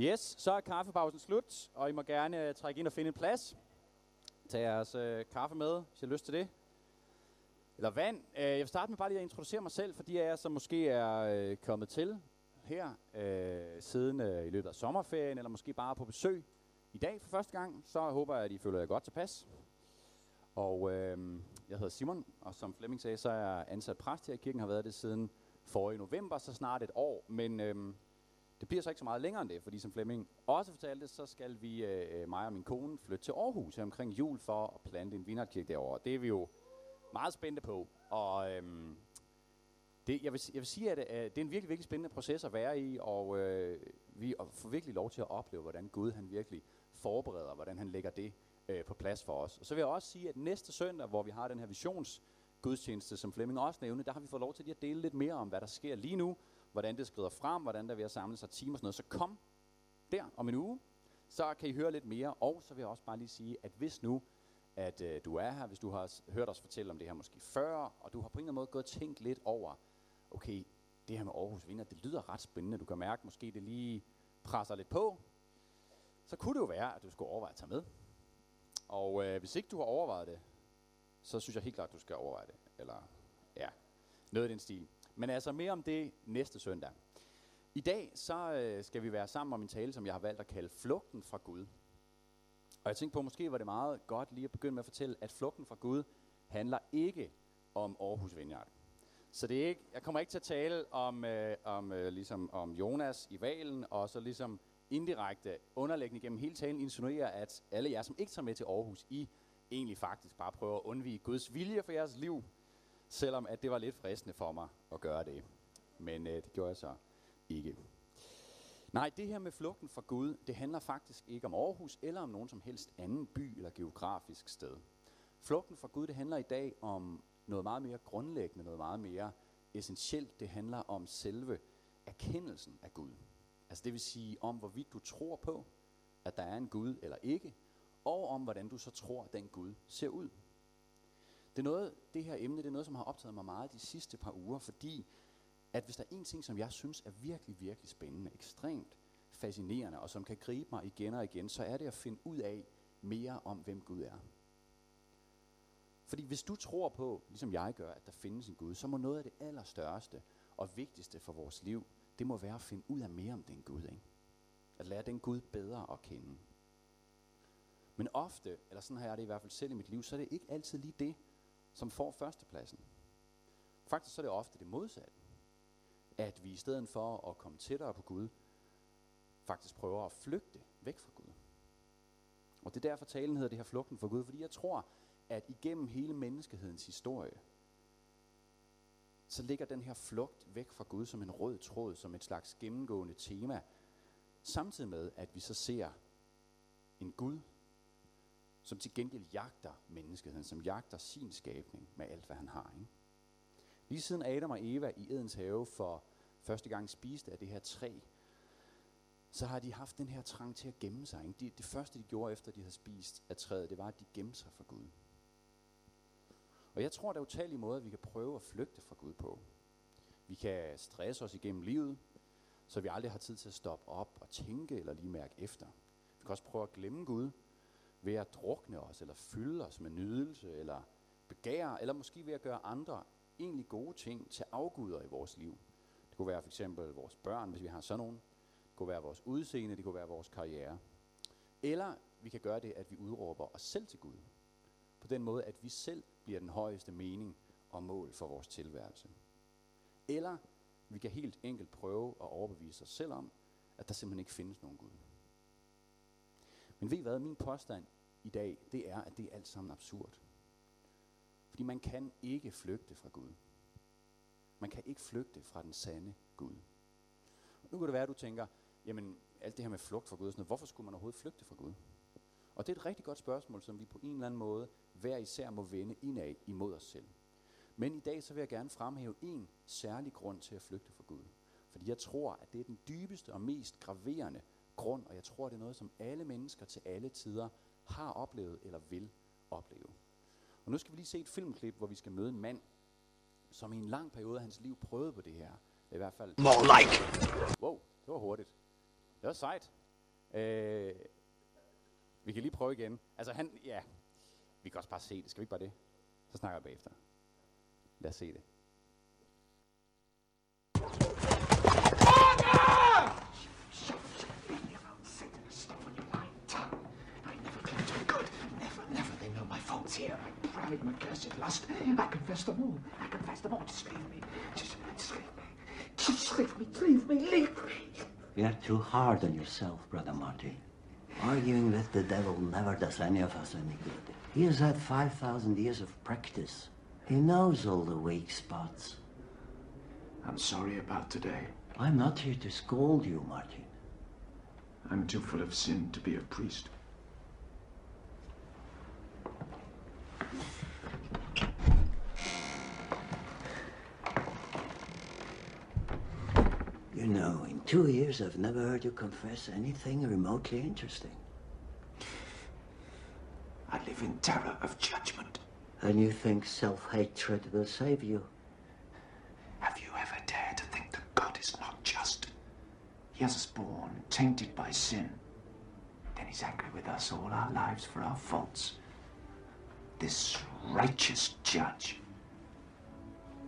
Yes, så er kaffepausen slut, og I må gerne øh, trække ind og finde en plads. Tag jeres øh, kaffe med, hvis I har lyst til det. Eller vand. Øh, jeg vil starte med bare lige at introducere mig selv, for de af jer, som måske er øh, kommet til her øh, siden øh, i løbet af sommerferien, eller måske bare på besøg i dag for første gang, så håber jeg, at I føler jer godt tilpas. Og øh, jeg hedder Simon, og som Flemming sagde, så er jeg ansat præst her i kirken, har været det siden forrige november, så snart et år. Men øh, det bliver så ikke så meget længere end det, fordi som Flemming også fortalte, så skal vi, øh, øh mig og min kone, flytte til Aarhus her omkring jul for at plante en vinderkirke derovre. Det er vi jo meget spændte på. Og øhm, det, jeg, vil, jeg vil sige, at øh, det er en virkelig, virkelig spændende proces at være i, og øh, vi får virkelig lov til at opleve, hvordan Gud han virkelig forbereder, hvordan han lægger det øh, på plads for os. Og så vil jeg også sige, at næste søndag, hvor vi har den her visions gudstjeneste, som Flemming også nævnte, der har vi fået lov til at dele lidt mere om, hvad der sker lige nu, hvordan det skrider frem, hvordan der er ved at samle sig timer og sådan noget. Så kom der om en uge, så kan I høre lidt mere. Og så vil jeg også bare lige sige, at hvis nu, at øh, du er her, hvis du har hørt os fortælle om det her måske før, og du har på en eller anden måde gået og tænkt lidt over, okay, det her med Aarhus Vinder, det lyder ret spændende. Du kan mærke, måske det lige presser lidt på. Så kunne det jo være, at du skulle overveje at tage med. Og øh, hvis ikke du har overvejet det, så synes jeg helt klart, at du skal overveje det. Eller ja, noget i den stil. Men altså mere om det næste søndag. I dag så øh, skal vi være sammen om en tale, som jeg har valgt at kalde Flugten fra Gud. Og jeg tænkte på, måske var det meget godt lige at begynde med at fortælle, at flugten fra Gud handler ikke om Aarhus Vineyard. Så det er ikke, jeg kommer ikke til at tale om, øh, om, øh, ligesom om Jonas i valen, og så ligesom indirekte underlæggende gennem hele talen insinuere, at alle jer, som ikke tager med til Aarhus, I egentlig faktisk bare prøver at undvige Guds vilje for jeres liv, selvom at det var lidt fristende for mig at gøre det. Men øh, det gjorde jeg så ikke. Nej, det her med flugten fra Gud, det handler faktisk ikke om Aarhus eller om nogen som helst anden by eller geografisk sted. Flugten fra Gud, det handler i dag om noget meget mere grundlæggende, noget meget mere essentielt. Det handler om selve erkendelsen af Gud. Altså det vil sige om, hvorvidt du tror på, at der er en Gud eller ikke, og om, hvordan du så tror, at den Gud ser ud. Det, er noget, det her emne det er noget, som har optaget mig meget de sidste par uger, fordi at hvis der er en ting, som jeg synes er virkelig, virkelig spændende, ekstremt fascinerende, og som kan gribe mig igen og igen, så er det at finde ud af mere om, hvem Gud er. Fordi hvis du tror på, ligesom jeg gør, at der findes en Gud, så må noget af det allerstørste og vigtigste for vores liv, det må være at finde ud af mere om den Gud. Ikke? At lære den Gud bedre at kende. Men ofte, eller sådan har jeg det i hvert fald selv i mit liv, så er det ikke altid lige det, som får førstepladsen. Faktisk så er det ofte det modsatte. At vi i stedet for at komme tættere på Gud, faktisk prøver at flygte væk fra Gud. Og det er derfor talen hedder det her flugten fra Gud, fordi jeg tror, at igennem hele menneskehedens historie, så ligger den her flugt væk fra Gud som en rød tråd, som et slags gennemgående tema, samtidig med, at vi så ser en Gud, som til gengæld jagter menneskeheden, som jagter sin skabning med alt, hvad han har. Ikke? Lige siden Adam og Eva i Edens have for første gang spiste af det her træ, så har de haft den her trang til at gemme sig. Ikke? Det, det første, de gjorde efter, de havde spist af træet, det var, at de gemte sig for Gud. Og jeg tror, der er utallige måder, vi kan prøve at flygte fra Gud på. Vi kan stresse os igennem livet, så vi aldrig har tid til at stoppe op og tænke eller lige mærke efter. Vi kan også prøve at glemme Gud ved at drukne os, eller fylde os med nydelse, eller begær, eller måske ved at gøre andre egentlig gode ting til afguder i vores liv. Det kunne være for eksempel vores børn, hvis vi har sådan nogen. Det kunne være vores udseende, det kunne være vores karriere. Eller vi kan gøre det, at vi udråber os selv til Gud. På den måde, at vi selv bliver den højeste mening og mål for vores tilværelse. Eller vi kan helt enkelt prøve at overbevise os selv om, at der simpelthen ikke findes nogen Gud. Men ved I hvad, min påstand i dag, det er, at det er alt sammen absurd. Fordi man kan ikke flygte fra Gud. Man kan ikke flygte fra den sande Gud. Og nu kan det være, at du tænker, jamen alt det her med flugt fra Gud, sådan noget, hvorfor skulle man overhovedet flygte fra Gud? Og det er et rigtig godt spørgsmål, som vi på en eller anden måde hver især må vende indad imod os selv. Men i dag så vil jeg gerne fremhæve en særlig grund til at flygte fra Gud. Fordi jeg tror, at det er den dybeste og mest graverende grund, og jeg tror, det er noget, som alle mennesker til alle tider har oplevet eller vil opleve. Og nu skal vi lige se et filmklip, hvor vi skal møde en mand, som i en lang periode af hans liv prøvede på det her. I hvert fald... More like. Wow, det var hurtigt. Det var sejt. Øh, vi kan lige prøve igen. Altså han, ja, vi kan også bare se det. Skal vi ikke bare det? Så snakker jeg bagefter. Lad os se det. Here. My pride, my cursed lust. I confess them all. I confess them all. Just leave me. Just, just leave me. Just leave me. Leave me. Leave me. You're too hard on yourself, Brother Marty. Arguing with the devil never does any of us any good. He has had 5,000 years of practice. He knows all the weak spots. I'm sorry about today. I'm not here to scold you, Martin. I'm too full of sin to be a priest. You know, in two years I've never heard you confess anything remotely interesting. I live in terror of judgment. And you think self-hatred will save you? Have you ever dared to think that God is not just? He has us born, tainted by sin. Then he's angry with us all our lives for our faults. This righteous judge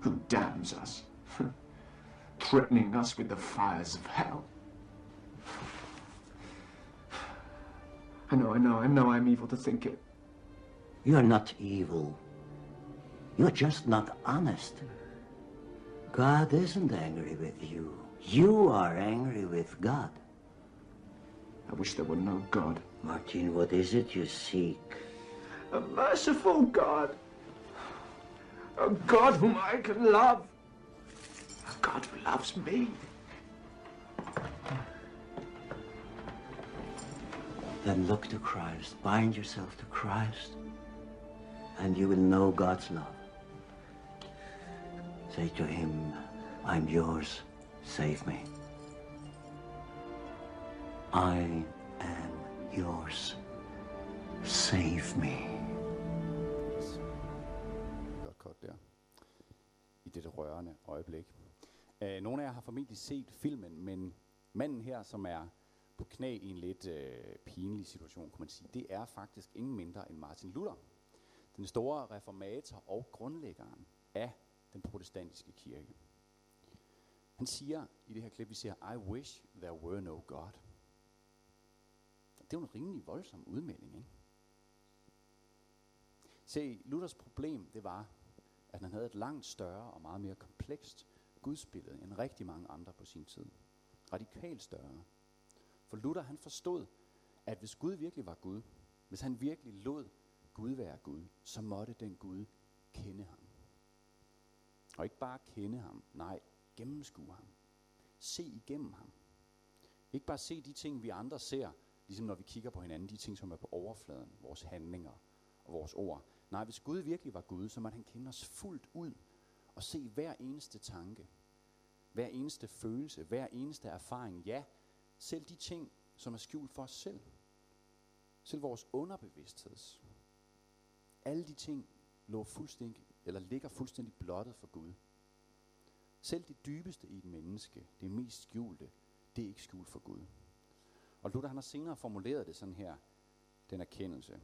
who damns us, threatening us with the fires of hell. I know, I know, I know I'm evil to think it. You're not evil. You're just not honest. God isn't angry with you. You are angry with God. I wish there were no God. Martin, what is it you seek? A merciful God. A God whom I can love. A God who loves me. Then look to Christ. Bind yourself to Christ. And you will know God's love. Say to him, I'm yours. Save me. I am yours. Save me. Uh, nogle af jer har formentlig set filmen, men manden her, som er på knæ i en lidt øh, pinlig situation, kunne man sige, det er faktisk ingen mindre end Martin Luther. Den store reformator og grundlæggeren af den protestantiske kirke. Han siger i det her klip, vi ser, I wish there were no God. Det er jo en rimelig voldsom udmelding, ikke? Se, Luthers problem, det var, at han havde et langt større og meget mere komplekst gudsbillede end rigtig mange andre på sin tid. Radikalt større. For Luther, han forstod, at hvis Gud virkelig var Gud, hvis han virkelig lod Gud være Gud, så måtte den Gud kende ham. Og ikke bare kende ham, nej, gennemskue ham. Se igennem ham. Ikke bare se de ting, vi andre ser, ligesom når vi kigger på hinanden, de ting, som er på overfladen, vores handlinger og vores ord. Nej, hvis Gud virkelig var Gud, så måtte han kende os fuldt ud og se hver eneste tanke, hver eneste følelse, hver eneste erfaring. Ja, selv de ting, som er skjult for os selv. Selv vores underbevidstheds. Alle de ting lå fuldstændig, eller ligger fuldstændig blottet for Gud. Selv det dybeste i et menneske, det mest skjulte, det er ikke skjult for Gud. Og Luther han har senere formuleret det sådan her, den erkendelse.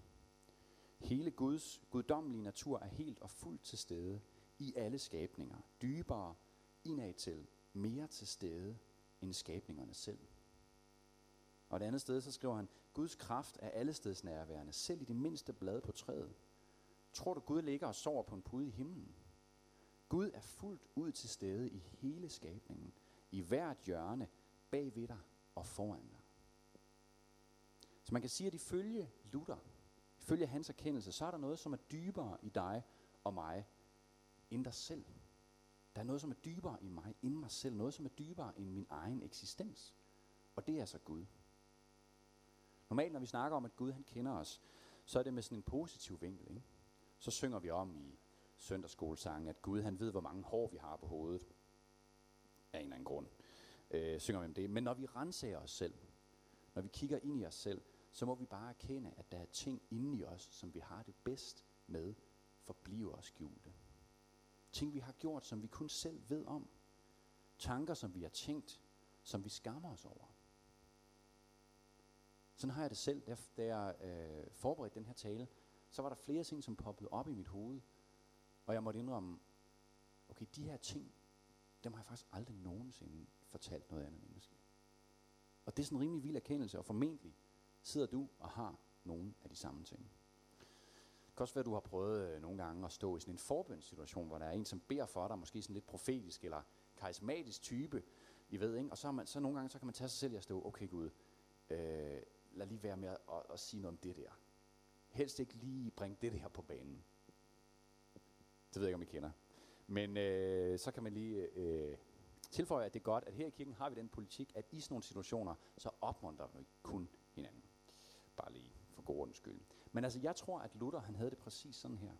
Hele Guds guddommelige natur er helt og fuldt til stede i alle skabninger. Dybere, indad til, mere til stede end skabningerne selv. Og et andet sted, så skriver han, Guds kraft er alle steds nærværende, selv i det mindste blad på træet. Tror du, Gud ligger og sover på en pude i himlen? Gud er fuldt ud til stede i hele skabningen, i hvert hjørne, bag ved dig og foran dig. Så man kan sige, at ifølge Luther, ifølge hans erkendelse, så er der noget, som er dybere i dig og mig, end dig selv. Der er noget, som er dybere i mig, end mig selv. Noget, som er dybere end min egen eksistens. Og det er så Gud. Normalt, når vi snakker om, at Gud han kender os, så er det med sådan en positiv vinkel. Ikke? Så synger vi om i søndagsskolesangen, at Gud han ved, hvor mange hår vi har på hovedet. Af en eller anden grund. Øh, synger vi om det. Men når vi renser os selv, når vi kigger ind i os selv, så må vi bare erkende, at der er ting inde i os, som vi har det bedst med, forbliver skjulte. Ting vi har gjort, som vi kun selv ved om. Tanker, som vi har tænkt, som vi skammer os over. Sådan har jeg det selv, da, da jeg øh, forberedte den her tale. Så var der flere ting, som poppede op i mit hoved. Og jeg måtte indrømme, okay, de her ting, dem har jeg faktisk aldrig nogensinde fortalt noget andet menneske. Og det er sådan en rimelig vild erkendelse, og formentlig sidder du og har nogle af de samme ting. Kan også være, at du har prøvet øh, nogle gange at stå i sådan en forbønssituation, hvor der er en, som beder for dig, måske sådan lidt profetisk eller karismatisk type, I ved, ikke? Og så, har man, så nogle gange så kan man tage sig selv i at stå, okay Gud, øh, lad lige være med at, at, at sige noget om det der. Helst ikke lige bringe det her på banen. Det ved jeg ikke, om I kender. Men øh, så kan man lige øh, tilføje, at det er godt, at her i kirken har vi den politik, at i sådan nogle situationer, så opmuntrer vi kun hinanden. Bare lige for god ordens skyld. Men altså, jeg tror, at Luther, han havde det præcis sådan her.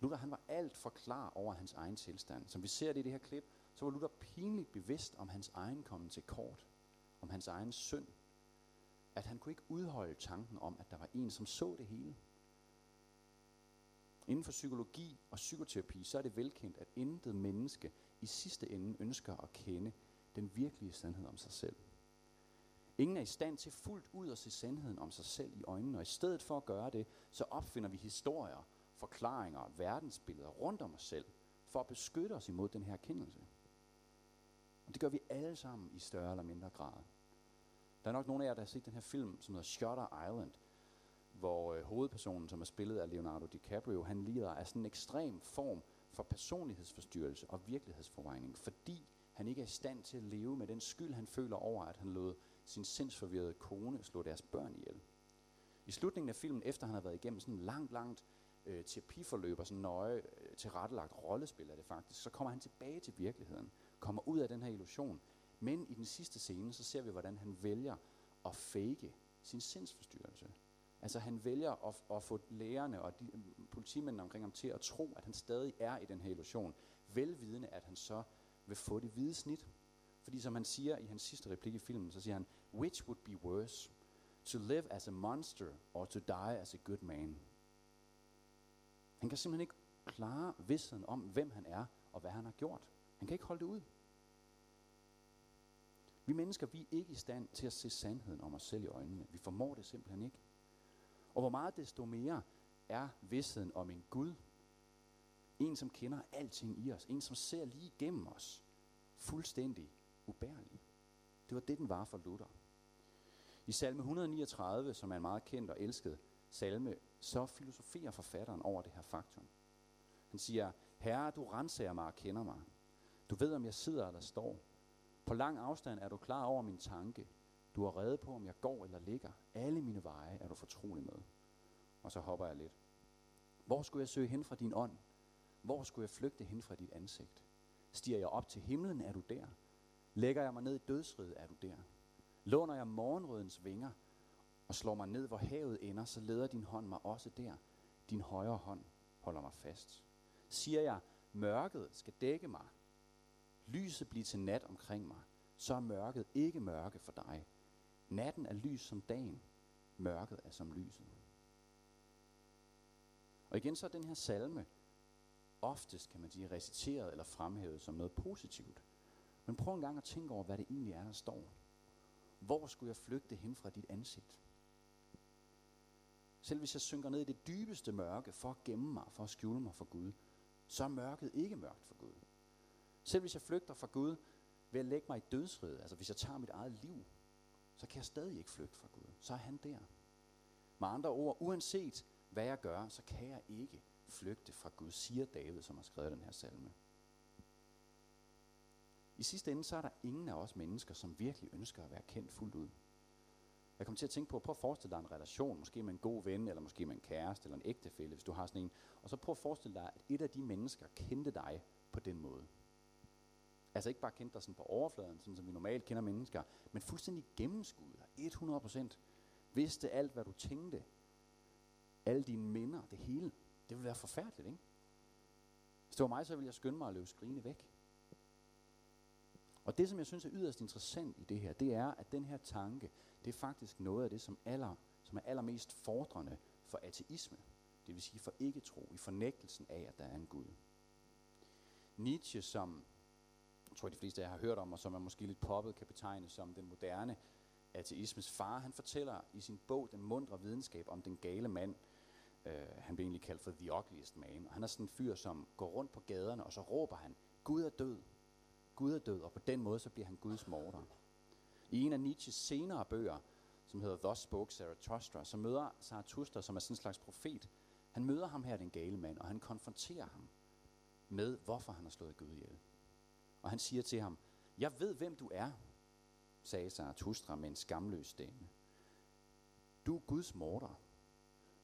Luther, han var alt for klar over hans egen tilstand. Som vi ser det i det her klip, så var Luther pinligt bevidst om hans egen kommen til kort. Om hans egen synd. At han kunne ikke udholde tanken om, at der var en, som så det hele. Inden for psykologi og psykoterapi, så er det velkendt, at intet menneske i sidste ende ønsker at kende den virkelige sandhed om sig selv. Ingen er i stand til fuldt ud at se sandheden om sig selv i øjnene, og i stedet for at gøre det, så opfinder vi historier, forklaringer og verdensbilleder rundt om os selv, for at beskytte os imod den her erkendelse. Og det gør vi alle sammen i større eller mindre grad. Der er nok nogle af jer, der har set den her film, som hedder Shutter Island, hvor øh, hovedpersonen, som er spillet af Leonardo DiCaprio, han lider af sådan en ekstrem form for personlighedsforstyrrelse og virkelighedsforvejning, fordi han ikke er i stand til at leve med den skyld, han føler over, at han lod sin sindsforvirrede kone slå deres børn ihjel. I slutningen af filmen, efter han har været igennem sådan en langt, langt øh, terapiforløb og sådan nøje øh, tilrettelagt rollespil er det faktisk, så kommer han tilbage til virkeligheden, kommer ud af den her illusion. Men i den sidste scene, så ser vi, hvordan han vælger at fake sin sindsforstyrrelse. Altså han vælger at, at få lægerne og de, øh, politimændene omkring ham til at tro, at han stadig er i den her illusion, velvidende at han så vil få det hvide snit. Fordi som han siger i hans sidste replik i filmen, så siger han, which would be worse, to live as a monster or to die as a good man. Han kan simpelthen ikke klare vidstheden om, hvem han er og hvad han har gjort. Han kan ikke holde det ud. Vi mennesker, vi er ikke i stand til at se sandheden om os selv i øjnene. Vi formår det simpelthen ikke. Og hvor meget desto mere er vidstheden om en Gud, en som kender alting i os, en som ser lige igennem os, fuldstændig ubærlig. Det var det, den var for Luther. I salme 139, som er en meget kendt og elsket salme, så filosoferer forfatteren over det her faktum. Han siger, Herre, du renser mig og kender mig. Du ved, om jeg sidder eller står. På lang afstand er du klar over min tanke. Du er reddet på, om jeg går eller ligger. Alle mine veje er du fortrolig med. Og så hopper jeg lidt. Hvor skulle jeg søge hen fra din ånd? Hvor skulle jeg flygte hen fra dit ansigt? Stiger jeg op til himlen, er du der. Lægger jeg mig ned i dødsriget, er du der. Låner jeg morgenrødens vinger og slår mig ned, hvor havet ender, så leder din hånd mig også der. Din højre hånd holder mig fast. Siger jeg, mørket skal dække mig, lyset bliver til nat omkring mig, så er mørket ikke mørke for dig. Natten er lys som dagen, mørket er som lyset. Og igen så er den her salme oftest, kan man sige, reciteret eller fremhævet som noget positivt. Men prøv en gang at tænke over, hvad det egentlig er, der står. Hvor skulle jeg flygte hen fra dit ansigt? Selv hvis jeg synker ned i det dybeste mørke for at gemme mig, for at skjule mig for Gud, så er mørket ikke mørkt for Gud. Selv hvis jeg flygter fra Gud ved at lægge mig i dødsriget, altså hvis jeg tager mit eget liv, så kan jeg stadig ikke flygte fra Gud. Så er han der. Med andre ord, uanset hvad jeg gør, så kan jeg ikke flygte fra Gud, siger David, som har skrevet den her salme. I sidste ende, så er der ingen af os mennesker, som virkelig ønsker at være kendt fuldt ud. Jeg kommer til at tænke på, prøv at forestille dig en relation, måske med en god ven, eller måske med en kæreste, eller en ægtefælle, hvis du har sådan en. Og så prøv at forestille dig, at et af de mennesker kendte dig på den måde. Altså ikke bare kendte dig sådan på overfladen, sådan som vi normalt kender mennesker, men fuldstændig gennemskuddet dig, 100%. Vidste alt, hvad du tænkte. Alle dine minder, det hele. Det ville være forfærdeligt, ikke? Hvis det var mig, så ville jeg skynde mig at løbe skrigende væk. Og det, som jeg synes er yderst interessant i det her, det er, at den her tanke, det er faktisk noget af det, som, aller, som er allermest fordrende for ateisme. Det vil sige for ikke-tro, i fornægtelsen af, at der er en Gud. Nietzsche, som jeg tror, de fleste af jer har hørt om, og som er måske lidt poppet, kan betegnes som den moderne ateismes far, han fortæller i sin bog Den mundre videnskab om den gale mand. øh, han bliver egentlig kaldt for The Ugliest Man. Og han er sådan en fyr, som går rundt på gaderne, og så råber han, Gud er død. Gud er død, og på den måde så bliver han Guds morder. I en af Nietzsches senere bøger, som hedder Thus Spoke Zarathustra, så møder Zarathustra, som er sådan en slags profet, han møder ham her, den gale mand, og han konfronterer ham med, hvorfor han har slået Gud ihjel. Og han siger til ham, jeg ved, hvem du er, sagde Zarathustra med en skamløs stemme. Du er Guds morder.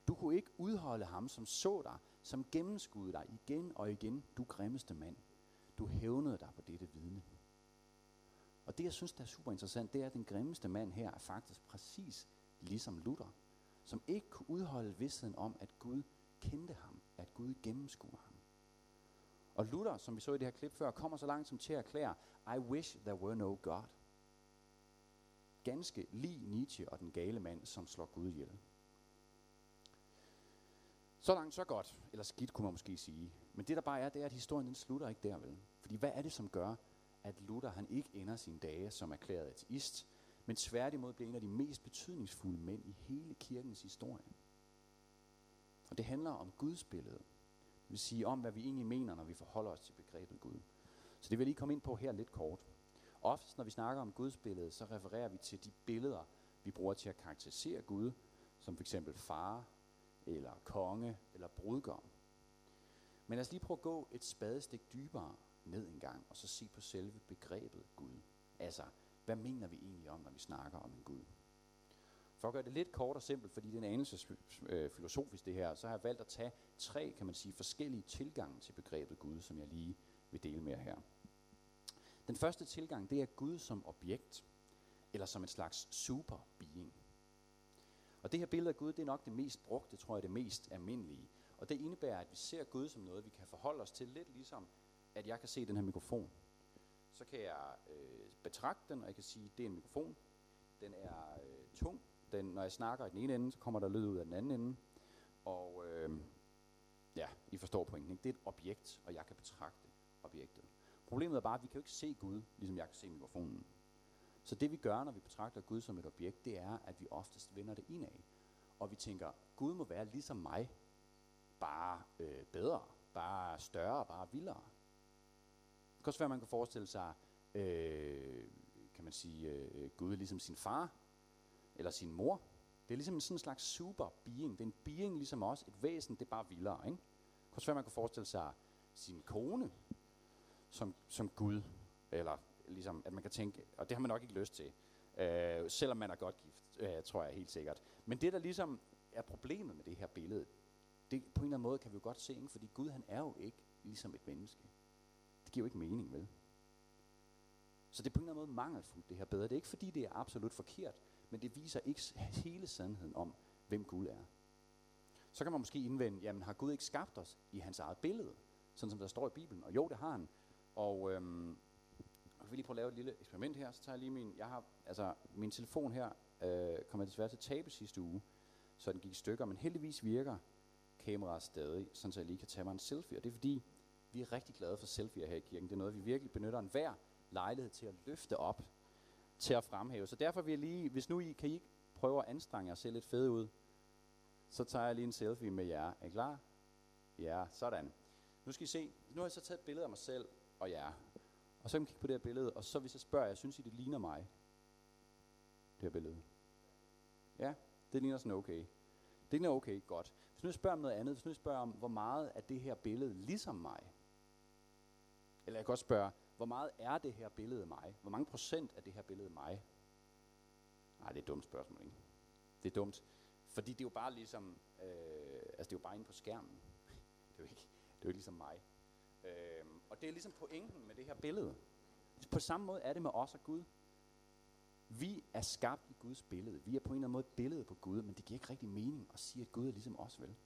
Du kunne ikke udholde ham, som så dig, som gennemskudde dig igen og igen, du grimmeste mand. Du hævnede dig på dette vidne. Og det, jeg synes, der er super interessant, det er, at den grimmeste mand her er faktisk præcis ligesom Luther, som ikke kunne udholde vidstheden om, at Gud kendte ham, at Gud gennemskuer ham. Og Luther, som vi så i det her klip før, kommer så langt som til at erklære, I wish there were no God. Ganske lige Nietzsche og den gale mand, som slår Gud ihjel. Så langt, så godt. Eller skidt, kunne man måske sige. Men det der bare er, det er, at historien den slutter ikke der, vel? Fordi hvad er det, som gør, at Luther han ikke ender sine dage som erklæret ateist, men tværtimod bliver en af de mest betydningsfulde mænd i hele kirkens historie? Og det handler om Guds billede. Det vil sige om, hvad vi egentlig mener, når vi forholder os til begrebet Gud. Så det vil jeg lige komme ind på her lidt kort. Ofte, når vi snakker om Guds billede, så refererer vi til de billeder, vi bruger til at karakterisere Gud, som f.eks. far, eller konge, eller brudgom. Men lad os lige prøve at gå et spadestik dybere ned en gang, og så se på selve begrebet Gud. Altså, hvad mener vi egentlig om, når vi snakker om en Gud? For at gøre det lidt kort og simpelt, fordi det er en anelse øh, filosofisk det her, så har jeg valgt at tage tre, kan man sige, forskellige tilgange til begrebet Gud, som jeg lige vil dele med her. Den første tilgang, det er Gud som objekt, eller som en slags super being. Og det her billede af Gud, det er nok det mest brugte, tror jeg, det mest almindelige. Og det indebærer, at vi ser Gud som noget, vi kan forholde os til lidt ligesom, at jeg kan se den her mikrofon. Så kan jeg øh, betragte den, og jeg kan sige, det er en mikrofon. Den er øh, tung. Den, når jeg snakker i den ene ende, så kommer der lyd ud af den anden ende. Og øh, ja, I forstår pointen. Ikke? Det er et objekt, og jeg kan betragte objektet. Problemet er bare, at vi kan jo ikke se Gud, ligesom jeg kan se mikrofonen. Så det vi gør, når vi betragter Gud som et objekt, det er, at vi oftest vender det indad. Og vi tænker, Gud må være ligesom mig, bare øh, bedre, bare større, bare vildere. Det kan også være, at man kan forestille sig, øh, kan man sige, øh, Gud ligesom sin far, eller sin mor. Det er ligesom en sådan slags super being. Det er en being ligesom os, et væsen, det er bare vildere. Ikke? Det kan også være, at man kan forestille sig sin kone som, som Gud, eller ligesom, at man kan tænke, og det har man nok ikke lyst til, øh, selvom man er godt gift, øh, tror jeg helt sikkert. Men det, der ligesom er problemet med det her billede, det på en eller anden måde kan vi jo godt se, ikke? fordi Gud han er jo ikke ligesom et menneske. Det giver jo ikke mening, vel? Så det er på en eller anden måde mangelfuldt, det her bedre. Det er ikke fordi, det er absolut forkert, men det viser ikke hele sandheden om, hvem Gud er. Så kan man måske indvende, jamen har Gud ikke skabt os i hans eget billede, sådan som der står i Bibelen? Og jo, det har han. Og øhm, jeg vil lige prøve at lave et lille eksperiment her, så tager jeg lige min, jeg har, altså min telefon her, øh, kommer desværre til at tabe sidste uge, så den gik i stykker, men heldigvis virker kameraer stadig, sådan så jeg lige kan tage mig en selfie. Og det er fordi, vi er rigtig glade for selfie her i kirken. Det er noget, vi virkelig benytter en hver lejlighed til at løfte op, til at fremhæve. Så derfor vil jeg lige, hvis nu I kan I prøve at anstrenge jer og se lidt fede ud, så tager jeg lige en selfie med jer. Er I klar? Ja, sådan. Nu skal I se. Nu har jeg så taget et billede af mig selv og jer. Og så kan man kigge på det her billede, og så hvis jeg spørger jeg, synes I, det ligner mig? Det her billede. Ja, det ligner sådan okay. Det er okay, godt. Hvis nu jeg spørger om noget andet, hvis nu jeg spørger om, hvor meget er det her billede ligesom mig? Eller jeg kan også spørge, hvor meget er det her billede mig? Hvor mange procent er det her billede mig? Nej, det er et dumt spørgsmål, ikke? Det er dumt. Fordi det er jo bare ligesom, øh, altså det er jo bare inde på skærmen. Det er jo ikke, det er jo ikke ligesom mig. Øh, og det er ligesom pointen med det her billede. På samme måde er det med os og Gud. Vi er skabt i Guds billede. Vi er på en eller anden måde et billede på Gud, men det giver ikke rigtig mening at sige, at Gud er ligesom os, vel?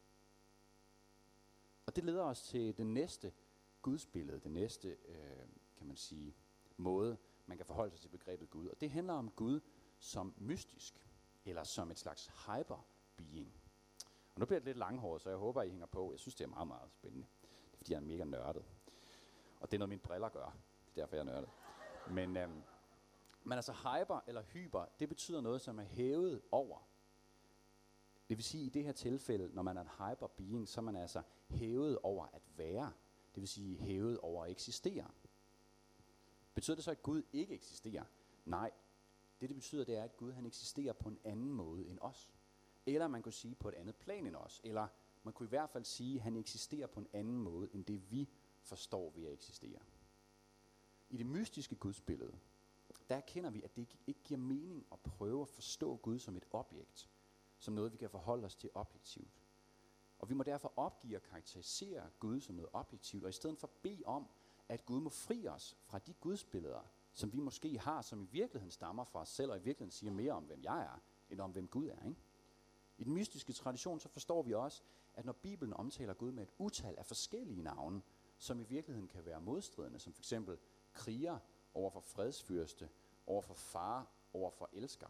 Og det leder os til det næste Guds billede, det næste, øh, kan man sige, måde, man kan forholde sig til begrebet Gud. Og det handler om Gud som mystisk, eller som et slags hyper-being. Og nu bliver det lidt langhåret, så jeg håber, I hænger på. Jeg synes, det er meget, meget spændende. Det er, fordi jeg er mega nørdet. Og det er noget, mine briller gør. Det er derfor, jeg er nørdet. Men øhm, men altså hyper eller hyper, det betyder noget, som er hævet over. Det vil sige, i det her tilfælde, når man er en hyper being, så er man altså hævet over at være. Det vil sige hævet over at eksistere. Betyder det så, at Gud ikke eksisterer? Nej. Det, det betyder, det er, at Gud han eksisterer på en anden måde end os. Eller man kunne sige på et andet plan end os. Eller man kunne i hvert fald sige, at han eksisterer på en anden måde, end det vi forstår ved at eksistere. I det mystiske gudsbillede, der erkender vi, at det ikke giver mening at prøve at forstå Gud som et objekt, som noget, vi kan forholde os til objektivt. Og vi må derfor opgive at karakterisere Gud som noget objektivt, og i stedet for bede om, at Gud må fri os fra de gudsbilleder, som vi måske har, som i virkeligheden stammer fra os selv, og i virkeligheden siger mere om, hvem jeg er, end om, hvem Gud er. Ikke? I den mystiske tradition, så forstår vi også, at når Bibelen omtaler Gud med et utal af forskellige navne, som i virkeligheden kan være modstridende, som for eksempel kriger over for fredsfyrste, over for far, over for elsker.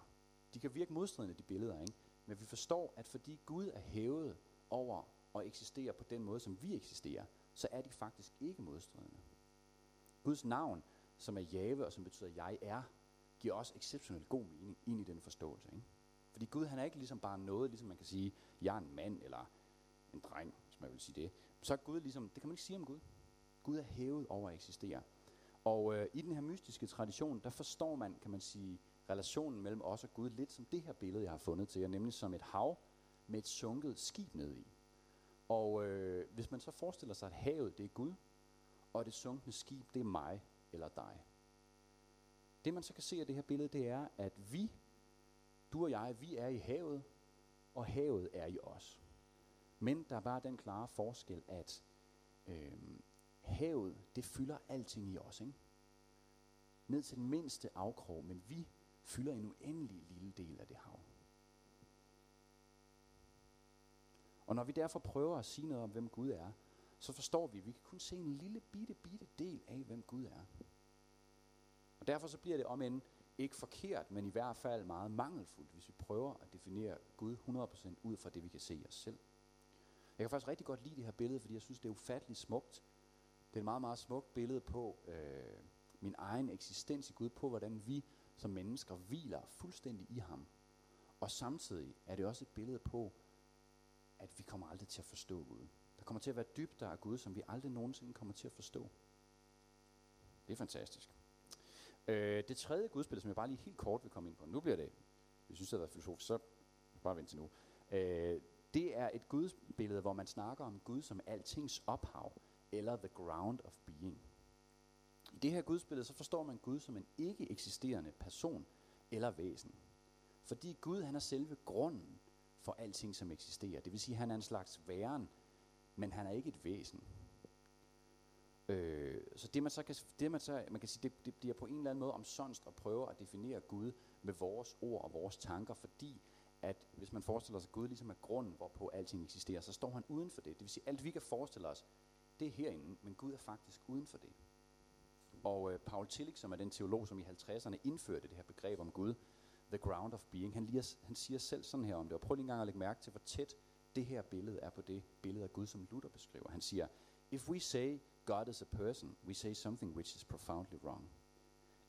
De kan virke modstridende, de billeder, ikke? Men vi forstår, at fordi Gud er hævet over og eksisterer på den måde, som vi eksisterer, så er de faktisk ikke modstridende. Guds navn, som er Jave og som betyder jeg er, giver også exceptionelt god mening ind i den forståelse. Ikke? Fordi Gud han er ikke ligesom bare noget, ligesom man kan sige, jeg er en mand eller en dreng, hvis man vil sige det. Så er Gud ligesom, det kan man ikke sige om Gud. Gud er hævet over at eksistere. Og øh, i den her mystiske tradition, der forstår man, kan man sige, relationen mellem os og Gud lidt som det her billede, jeg har fundet til jer, nemlig som et hav med et sunket skib ned i. Og øh, hvis man så forestiller sig, at havet det er Gud, og det sunkne skib det er mig eller dig. Det man så kan se af det her billede, det er, at vi, du og jeg, vi er i havet, og havet er i os. Men der er bare den klare forskel, at øh, havet, det fylder alting i os. Ikke? Ned til den mindste afkrog, men vi fylder en uendelig lille del af det hav. Og når vi derfor prøver at sige noget om, hvem Gud er, så forstår vi, at vi kan kun se en lille bitte, bitte del af, hvem Gud er. Og derfor så bliver det om end ikke forkert, men i hvert fald meget mangelfuldt, hvis vi prøver at definere Gud 100% ud fra det, vi kan se i os selv. Jeg kan faktisk rigtig godt lide det her billede, fordi jeg synes, det er ufatteligt smukt. Det er et meget, meget smukt billede på øh, min egen eksistens i Gud, på hvordan vi som mennesker hviler fuldstændig i ham. Og samtidig er det også et billede på, at vi kommer aldrig til at forstå Gud. Der kommer til at være dybder af Gud, som vi aldrig nogensinde kommer til at forstå. Det er fantastisk. Øh, det tredje gudsbillede, som jeg bare lige helt kort vil komme ind på, nu bliver det, hvis synes, det har været filosofisk, så bare vent til nu. Øh, det er et gudsbillede, hvor man snakker om Gud som altings ophav, eller the ground of being. I det her gudsbillede, så forstår man Gud som en ikke eksisterende person eller væsen. Fordi Gud, han er selve grunden for alting, som eksisterer. Det vil sige, at han er en slags væren, men han er ikke et væsen. Øh, så det man så kan, det man så, man kan sige, det, det bliver på en eller anden måde omsonst at prøve at definere Gud med vores ord og vores tanker, fordi at hvis man forestiller sig, at Gud ligesom er grunden, hvorpå alting eksisterer, så står han uden for det. Det vil sige, at alt vi kan forestille os, det er herinde, men Gud er faktisk uden for det. Og øh, Paul Tillich, som er den teolog, som i 50'erne indførte det her begreb om Gud, the ground of being, han, lige, han siger selv sådan her om det, og prøv lige en gang at lægge mærke til, hvor tæt det her billede er på det billede af Gud, som Luther beskriver. Han siger, if we say God is a person, we say something which is profoundly wrong.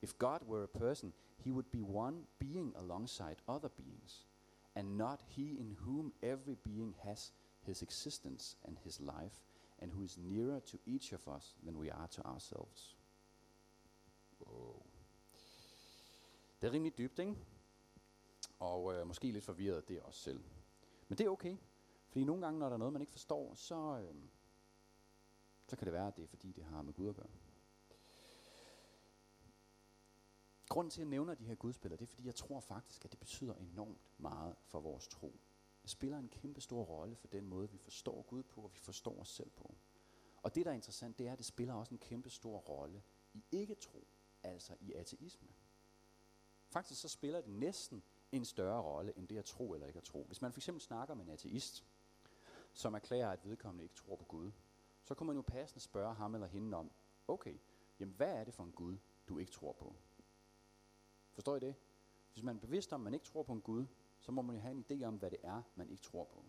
If God were a person, he would be one being alongside other beings, and not he in whom every being has his existence and his life, and who is nearer to each of us than we are to ourselves. Wow. Det er rimelig dybt, ikke? Og øh, måske lidt forvirret, det er også selv. Men det er okay. Fordi nogle gange, når der er noget, man ikke forstår, så, øh, så kan det være, at det er fordi, det har med Gud at gøre. Grunden til, at jeg nævner de her gudspiller, det er, fordi jeg tror faktisk, at det betyder enormt meget for vores tro. Det spiller en kæmpe stor rolle for den måde, vi forstår Gud på, og vi forstår os selv på. Og det, der er interessant, det er, at det spiller også en kæmpe stor rolle i ikke-tro, altså i ateisme. Faktisk så spiller det næsten en større rolle, end det at tro eller ikke at tro. Hvis man for eksempel snakker med en ateist, som erklærer, at vedkommende ikke tror på Gud, så kunne man jo passende spørge ham eller hende om, okay, jamen hvad er det for en Gud, du ikke tror på? Forstår I det? Hvis man er bevidst om, at man ikke tror på en Gud, så må man jo have en idé om, hvad det er, man ikke tror på.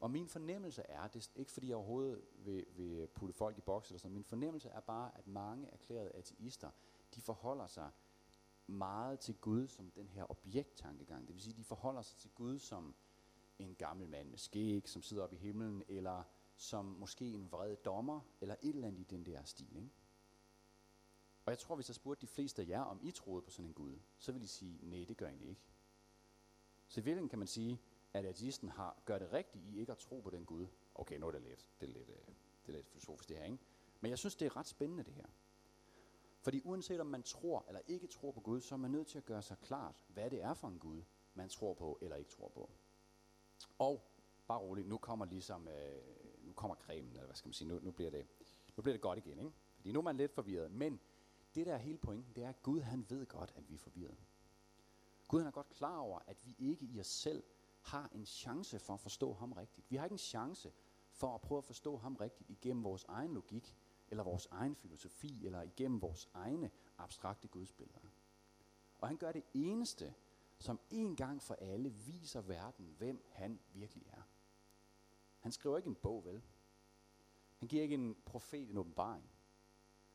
Og min fornemmelse er, det er ikke fordi jeg overhovedet vil, vil putte folk i boks eller sådan, min fornemmelse er bare, at mange erklærede ateister, de forholder sig meget til Gud som den her objekttankegang. Det vil sige, de forholder sig til Gud som en gammel mand med skæg, som sidder oppe i himlen, eller som måske en vred dommer, eller et eller andet i den der stil. Ikke? Og jeg tror, hvis jeg spurgte de fleste af jer, om I troede på sådan en Gud, så ville I sige, nej, det gør I ikke. Så i virkeligheden kan man sige, at ateisten har, gør det rigtigt i ikke at tro på den Gud. Okay, nu er det lidt, det er lidt, øh, det er lidt filosofisk det her, ikke? Men jeg synes, det er ret spændende det her. Fordi uanset om man tror eller ikke tror på Gud, så er man nødt til at gøre sig klart, hvad det er for en Gud, man tror på eller ikke tror på. Og bare roligt, nu kommer ligesom, øh, nu kommer cremen, eller hvad skal man sige, nu, nu, bliver det, nu bliver det godt igen, ikke? Fordi nu er man lidt forvirret, men det der er hele pointen, det er, at Gud han ved godt, at vi er forvirret. Gud han er godt klar over, at vi ikke i os selv har en chance for at forstå ham rigtigt. Vi har ikke en chance for at prøve at forstå ham rigtigt igennem vores egen logik, eller vores egen filosofi, eller igennem vores egne abstrakte gudsbilleder. Og han gør det eneste, som en gang for alle viser verden, hvem han virkelig er. Han skriver ikke en bog, vel? Han giver ikke en profet en åbenbaring.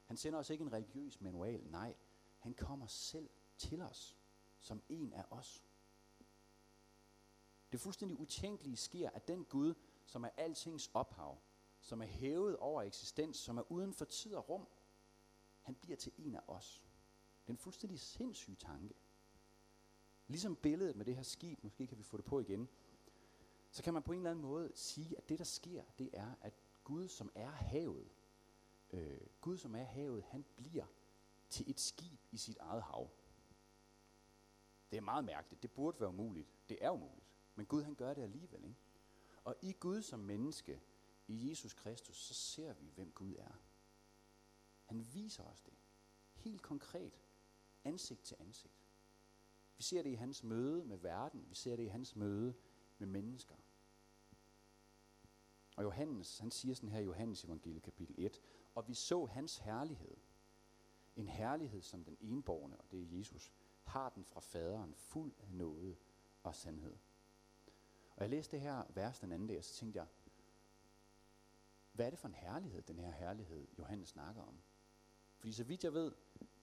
Han sender os ikke en religiøs manual. Nej, han kommer selv til os, som en af os. Det fuldstændig utænkelige sker, at den Gud, som er altings ophav, som er hævet over eksistens, som er uden for tid og rum, han bliver til en af os. Den fuldstændig sindssyge tanke. Ligesom billedet med det her skib, måske kan vi få det på igen, så kan man på en eller anden måde sige, at det der sker, det er, at Gud, som er havet, øh, Gud, som er havet, han bliver til et skib i sit eget hav. Det er meget mærkeligt. Det burde være umuligt. Det er umuligt. Men Gud, han gør det alligevel. Ikke? Og i Gud som menneske, i Jesus Kristus, så ser vi, hvem Gud er. Han viser os det. Helt konkret. Ansigt til ansigt. Vi ser det i hans møde med verden. Vi ser det i hans møde med mennesker. Og Johannes, han siger sådan her i Johannes evangeliet kapitel 1, og vi så hans herlighed. En herlighed, som den enborgne, og det er Jesus, har den fra faderen, fuld af noget og sandhed. Og jeg læste det her vers den anden dag, og så tænkte jeg, hvad er det for en herlighed, den her herlighed, Johannes snakker om? Fordi så vidt jeg ved,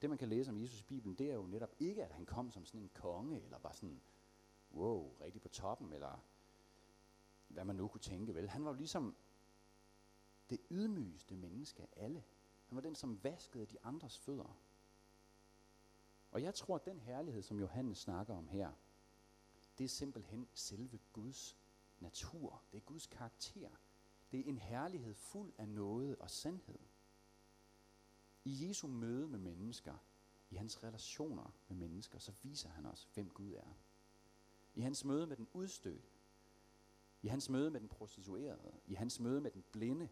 det man kan læse om Jesus i Bibelen, det er jo netop ikke, at han kom som sådan en konge, eller var sådan, wow, rigtig på toppen, eller hvad man nu kunne tænke, vel? Han var jo ligesom det ydmygeste menneske af alle. Han var den, som vaskede de andres fødder. Og jeg tror, at den herlighed, som Johannes snakker om her, det er simpelthen selve Guds natur. Det er Guds karakter. Det er en herlighed fuld af noget og sandhed. I Jesu møde med mennesker, i hans relationer med mennesker, så viser han os, hvem Gud er. I hans møde med den udstødte, i hans møde med den prostituerede, i hans møde med den blinde,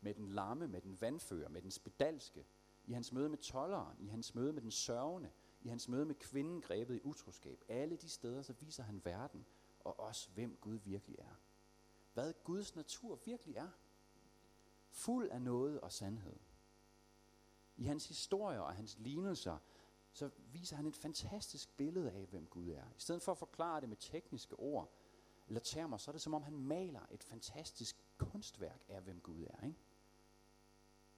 med den lamme, med den vandfører, med den spedalske, i hans møde med tolleren, i hans møde med den sørgende, i hans møde med kvinden grebet i utroskab. Alle de steder, så viser han verden og os, hvem Gud virkelig er. Hvad Guds natur virkelig er. Fuld af noget og sandhed. I hans historier og hans lignelser, så viser han et fantastisk billede af, hvem Gud er. I stedet for at forklare det med tekniske ord eller termer, så er det som om han maler et fantastisk kunstværk af, hvem Gud er. Ikke?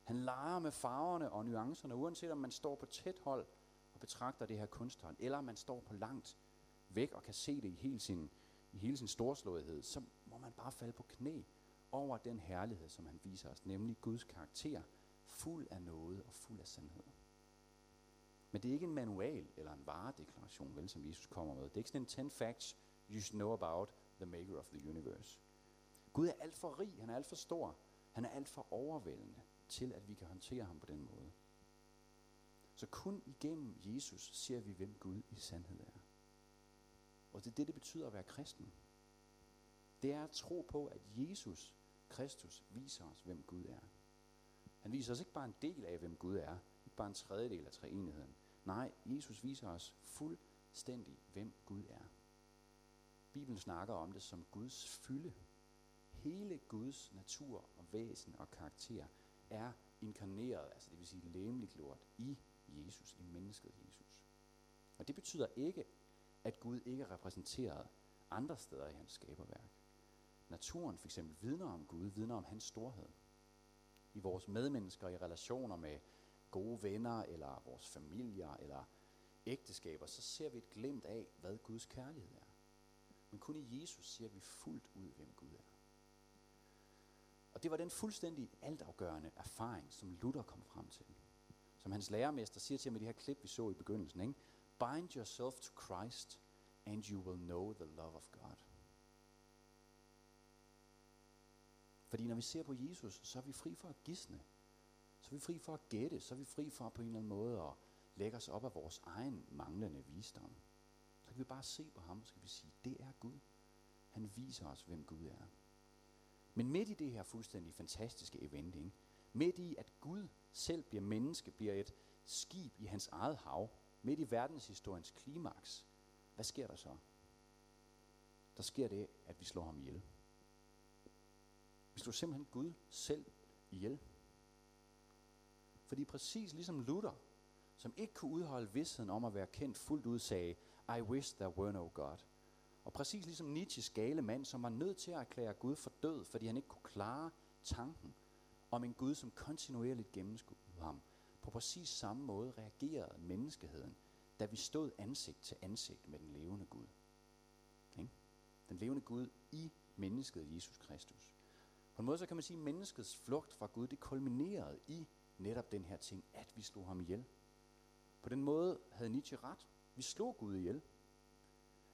Han leger med farverne og nuancerne, uanset om man står på tæt hold og betragter det her kunsthånd, eller man står på langt væk og kan se det i hele sin, i hele sin storslåethed, så må man bare falde på knæ over den herlighed, som han viser os, nemlig Guds karakter, fuld af noget og fuld af sandhed. Men det er ikke en manual eller en varedeklaration, vel, som Jesus kommer med. Det er ikke sådan en 10 facts you should know about the maker of the universe. Gud er alt for rig, han er alt for stor, han er alt for overvældende til, at vi kan håndtere ham på den måde. Så kun igennem Jesus ser vi, hvem Gud i sandhed er. Og det er det, det betyder at være kristen. Det er at tro på, at Jesus Kristus viser os, hvem Gud er. Han viser os ikke bare en del af, hvem Gud er, ikke bare en tredjedel af treenigheden. Nej, Jesus viser os fuldstændig, hvem Gud er. Bibelen snakker om det som Guds fylde. Hele Guds natur og væsen og karakter er inkarneret, altså det vil sige læmeliggjort i Jesus, i mennesket Jesus. Og det betyder ikke, at Gud ikke er repræsenteret andre steder i hans skaberværk. Naturen for eksempel vidner om Gud, vidner om hans storhed. I vores medmennesker, i relationer med gode venner, eller vores familier, eller ægteskaber, så ser vi et glimt af, hvad Guds kærlighed er. Men kun i Jesus ser vi fuldt ud, hvem Gud er. Og det var den fuldstændig altafgørende erfaring, som Luther kom frem til. Som hans lærermester siger til ham i det her klip, vi så i begyndelsen. Ikke? Bind yourself to Christ, and you will know the love of God. Fordi når vi ser på Jesus, så er vi fri for at gisne. Så er vi fri for at gætte. Så er vi fri for på en eller anden måde at lægge os op af vores egen manglende visdom. Så kan vi bare se på ham, og så kan vi sige, det er Gud. Han viser os, hvem Gud er. Men midt i det her fuldstændig fantastiske event, ikke? Midt i at Gud selv bliver menneske, bliver et skib i hans eget hav, midt i verdenshistoriens klimaks, hvad sker der så? Der sker det, at vi slår ham ihjel. Vi slår simpelthen Gud selv ihjel. Fordi præcis ligesom Luther, som ikke kunne udholde vidsheden om at være kendt fuldt ud, sagde, I wish there were no God. Og præcis ligesom Nietzsches gale mand, som var nødt til at erklære Gud for død, fordi han ikke kunne klare tanken om en Gud, som kontinuerligt gennemskuede ham. På præcis samme måde reagerede menneskeheden, da vi stod ansigt til ansigt med den levende Gud. Ikke? Den levende Gud i mennesket Jesus Kristus. På en måde så kan man sige, at menneskets flugt fra Gud, det kulminerede i netop den her ting, at vi slog ham ihjel. På den måde havde Nietzsche ret. Vi slog Gud ihjel.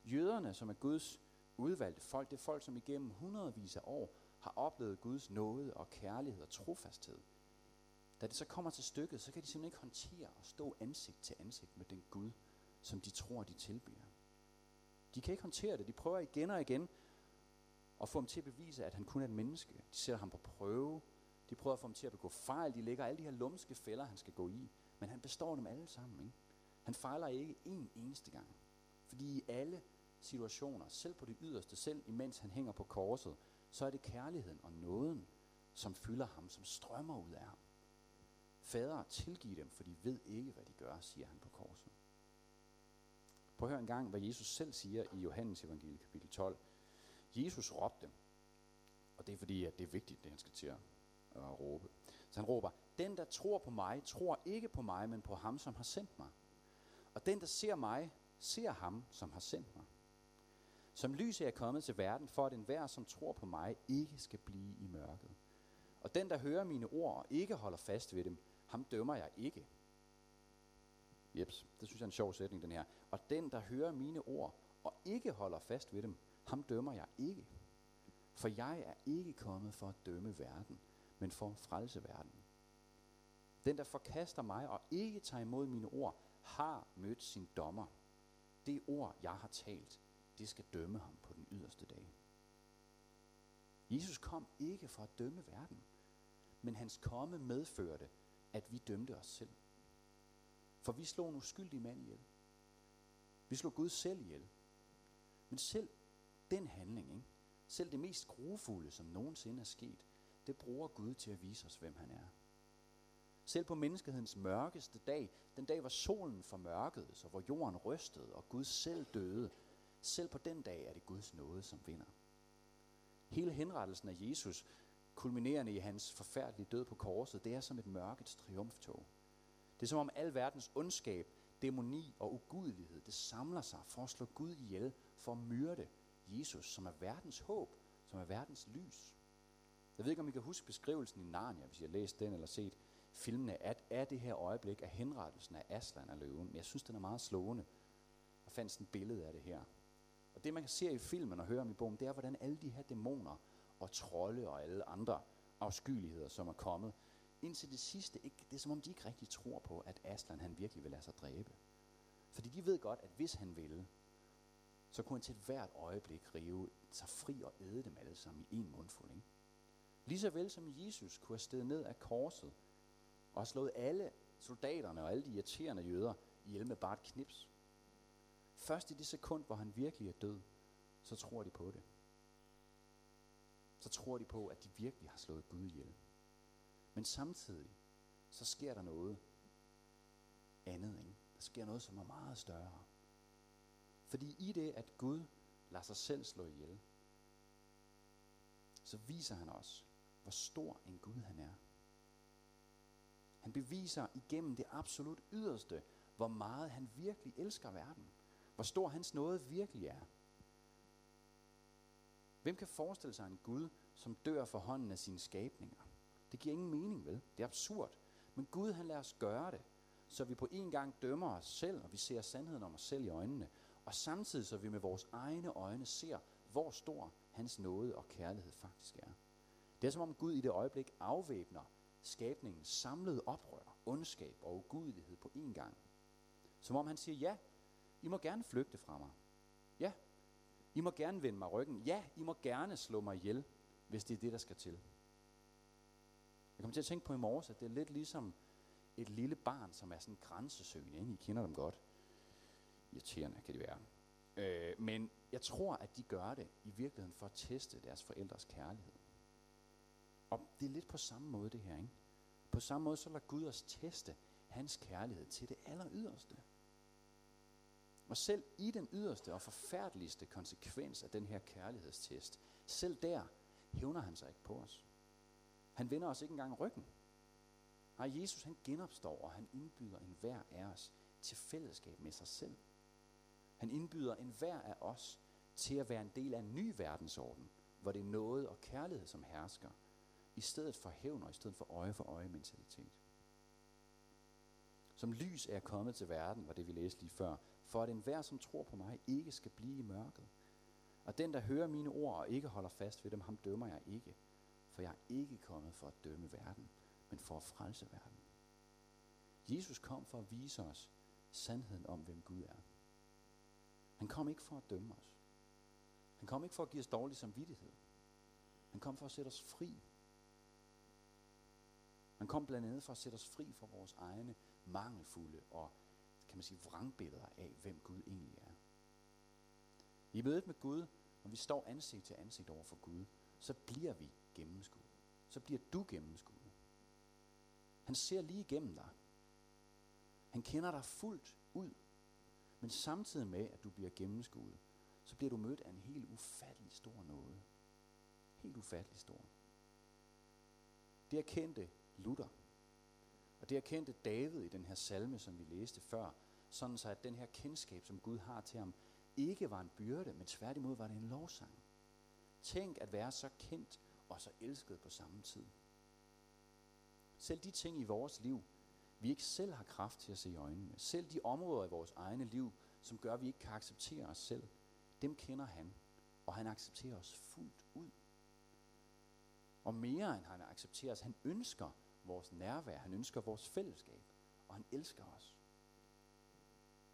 Jøderne, som er Guds udvalgte folk, det er folk, som igennem hundredvis af år har oplevet Guds nåde og kærlighed og trofasthed. Da det så kommer til stykket, så kan de simpelthen ikke håndtere at stå ansigt til ansigt med den Gud, som de tror, de tilbeder. De kan ikke håndtere det. De prøver igen og igen at få ham til at bevise, at han kun er et menneske. De sætter ham på prøve. De prøver at få ham til at begå fejl. De lægger alle de her lumske fælder, han skal gå i. Men han består dem alle sammen. Ikke? Han fejler ikke en eneste gang. Fordi i alle situationer, selv på det yderste, selv imens han hænger på korset, så er det kærligheden og nåden, som fylder ham, som strømmer ud af ham. Fader, tilgiv dem, for de ved ikke, hvad de gør, siger han på korset. Prøv at høre en gang, hvad Jesus selv siger i Johannes evangeliet kapitel 12. Jesus råbte, og det er fordi, at det er vigtigt, det han skal til at, at råbe. Så han råber, den der tror på mig, tror ikke på mig, men på ham, som har sendt mig. Og den der ser mig, ser ham, som har sendt mig. Som lys er jeg kommet til verden, for at enhver, som tror på mig, ikke skal blive i mørket. Og den, der hører mine ord og ikke holder fast ved dem, ham dømmer jeg ikke. Jeps, det synes jeg er en sjov sætning, den her. Og den, der hører mine ord og ikke holder fast ved dem, ham dømmer jeg ikke. For jeg er ikke kommet for at dømme verden, men for at frelse verden. Den, der forkaster mig og ikke tager imod mine ord, har mødt sin dommer. Det ord, jeg har talt, det skal dømme ham på den yderste dag. Jesus kom ikke for at dømme verden, men hans komme medførte, at vi dømte os selv. For vi slog en uskyldig mand ihjel. Vi slog Gud selv ihjel. Men selv den handling, ikke? selv det mest grufulde, som nogensinde er sket, det bruger Gud til at vise os, hvem han er. Selv på menneskehedens mørkeste dag, den dag, hvor solen formørkede, så hvor jorden rystede, og Gud selv døde, selv på den dag er det Guds nåde, som vinder. Hele henrettelsen af Jesus, kulminerende i hans forfærdelige død på korset, det er som et mørkets triumftog. Det er som om al verdens ondskab, dæmoni og ugudelighed, det samler sig for at slå Gud ihjel, for at myrde Jesus, som er verdens håb, som er verdens lys. Jeg ved ikke, om I kan huske beskrivelsen i Narnia, hvis I har læst den eller set filmene, at af det her øjeblik af henrettelsen af Aslan af løven. Men jeg synes, den er meget slående. Jeg fandt sådan et billede af det her. Og det, man kan se i filmen og høre om i bogen, det er, hvordan alle de her dæmoner og trolde og alle andre afskyeligheder, som er kommet, indtil det sidste, ikke, det er som om de ikke rigtig tror på, at Aslan han virkelig vil lade sig dræbe. Fordi de ved godt, at hvis han ville, så kunne han til hvert øjeblik rive sig fri og æde dem alle sammen i en mundfuld. Ikke? Lige så vel som Jesus kunne have stedet ned af korset og have slået alle soldaterne og alle de irriterende jøder ihjel med bare et knips. Først i det sekund, hvor han virkelig er død, så tror de på det. Så tror de på, at de virkelig har slået Gud ihjel. Men samtidig, så sker der noget andet. Ikke? Der sker noget, som er meget større. Fordi i det, at Gud lader sig selv slå ihjel, så viser han os, hvor stor en Gud han er. Han beviser igennem det absolut yderste, hvor meget han virkelig elsker verden. Hvor stor hans nåde virkelig er. Hvem kan forestille sig en Gud, som dør for hånden af sine skabninger? Det giver ingen mening, vel? Det er absurd. Men Gud, han lader os gøre det, så vi på en gang dømmer os selv, og vi ser sandheden om os selv i øjnene, og samtidig så vi med vores egne øjne ser, hvor stor hans nåde og kærlighed faktisk er. Det er som om Gud i det øjeblik afvæbner skabningens samlede oprør, ondskab og ugudelighed på én gang. Som om han siger, ja, i må gerne flygte fra mig. Ja, I må gerne vende mig ryggen. Ja, I må gerne slå mig ihjel, hvis det er det, der skal til. Jeg kommer til at tænke på i morges, at det er lidt ligesom et lille barn, som er sådan grænsesøgende. Ikke? I kender dem godt. Irriterende kan de være. Øh, men jeg tror, at de gør det i virkeligheden for at teste deres forældres kærlighed. Og det er lidt på samme måde det her. Ikke? På samme måde så lader Gud os teste hans kærlighed til det aller yderste. Og selv i den yderste og forfærdeligste konsekvens af den her kærlighedstest, selv der hævner han sig ikke på os. Han vender os ikke engang ryggen. Nej, Jesus han genopstår, og han indbyder enhver af os til fællesskab med sig selv. Han indbyder enhver af os til at være en del af en ny verdensorden, hvor det er noget og kærlighed, som hersker, i stedet for hævn og i stedet for øje for øje mentalitet. Som lys er jeg kommet til verden, var det vi læste lige før, for at enhver, som tror på mig, ikke skal blive i mørket. Og den, der hører mine ord og ikke holder fast ved dem, ham dømmer jeg ikke. For jeg er ikke kommet for at dømme verden, men for at frelse verden. Jesus kom for at vise os sandheden om, hvem Gud er. Han kom ikke for at dømme os. Han kom ikke for at give os dårlig samvittighed. Han kom for at sætte os fri. Han kom blandt andet for at sætte os fri fra vores egne mangelfulde og kan man sige vrangbilleder af, hvem Gud egentlig er. I mødet med Gud, når vi står ansigt til ansigt over for Gud, så bliver vi gennemskuet. Så bliver du gennemskuet. Han ser lige igennem dig. Han kender dig fuldt ud. Men samtidig med, at du bliver gennemskuet, så bliver du mødt af en helt ufattelig stor nåde. Helt ufattelig stor. Det erkendte Luther. Og det erkendte David i den her salme, som vi læste før, sådan så at den her kendskab, som Gud har til ham, ikke var en byrde, men tværtimod var det en lovsang. Tænk at være så kendt og så elsket på samme tid. Selv de ting i vores liv, vi ikke selv har kraft til at se i øjnene, selv de områder i vores egne liv, som gør, at vi ikke kan acceptere os selv, dem kender han, og han accepterer os fuldt ud. Og mere end han accepterer os, han ønsker vores nærvær, han ønsker vores fællesskab, og han elsker os.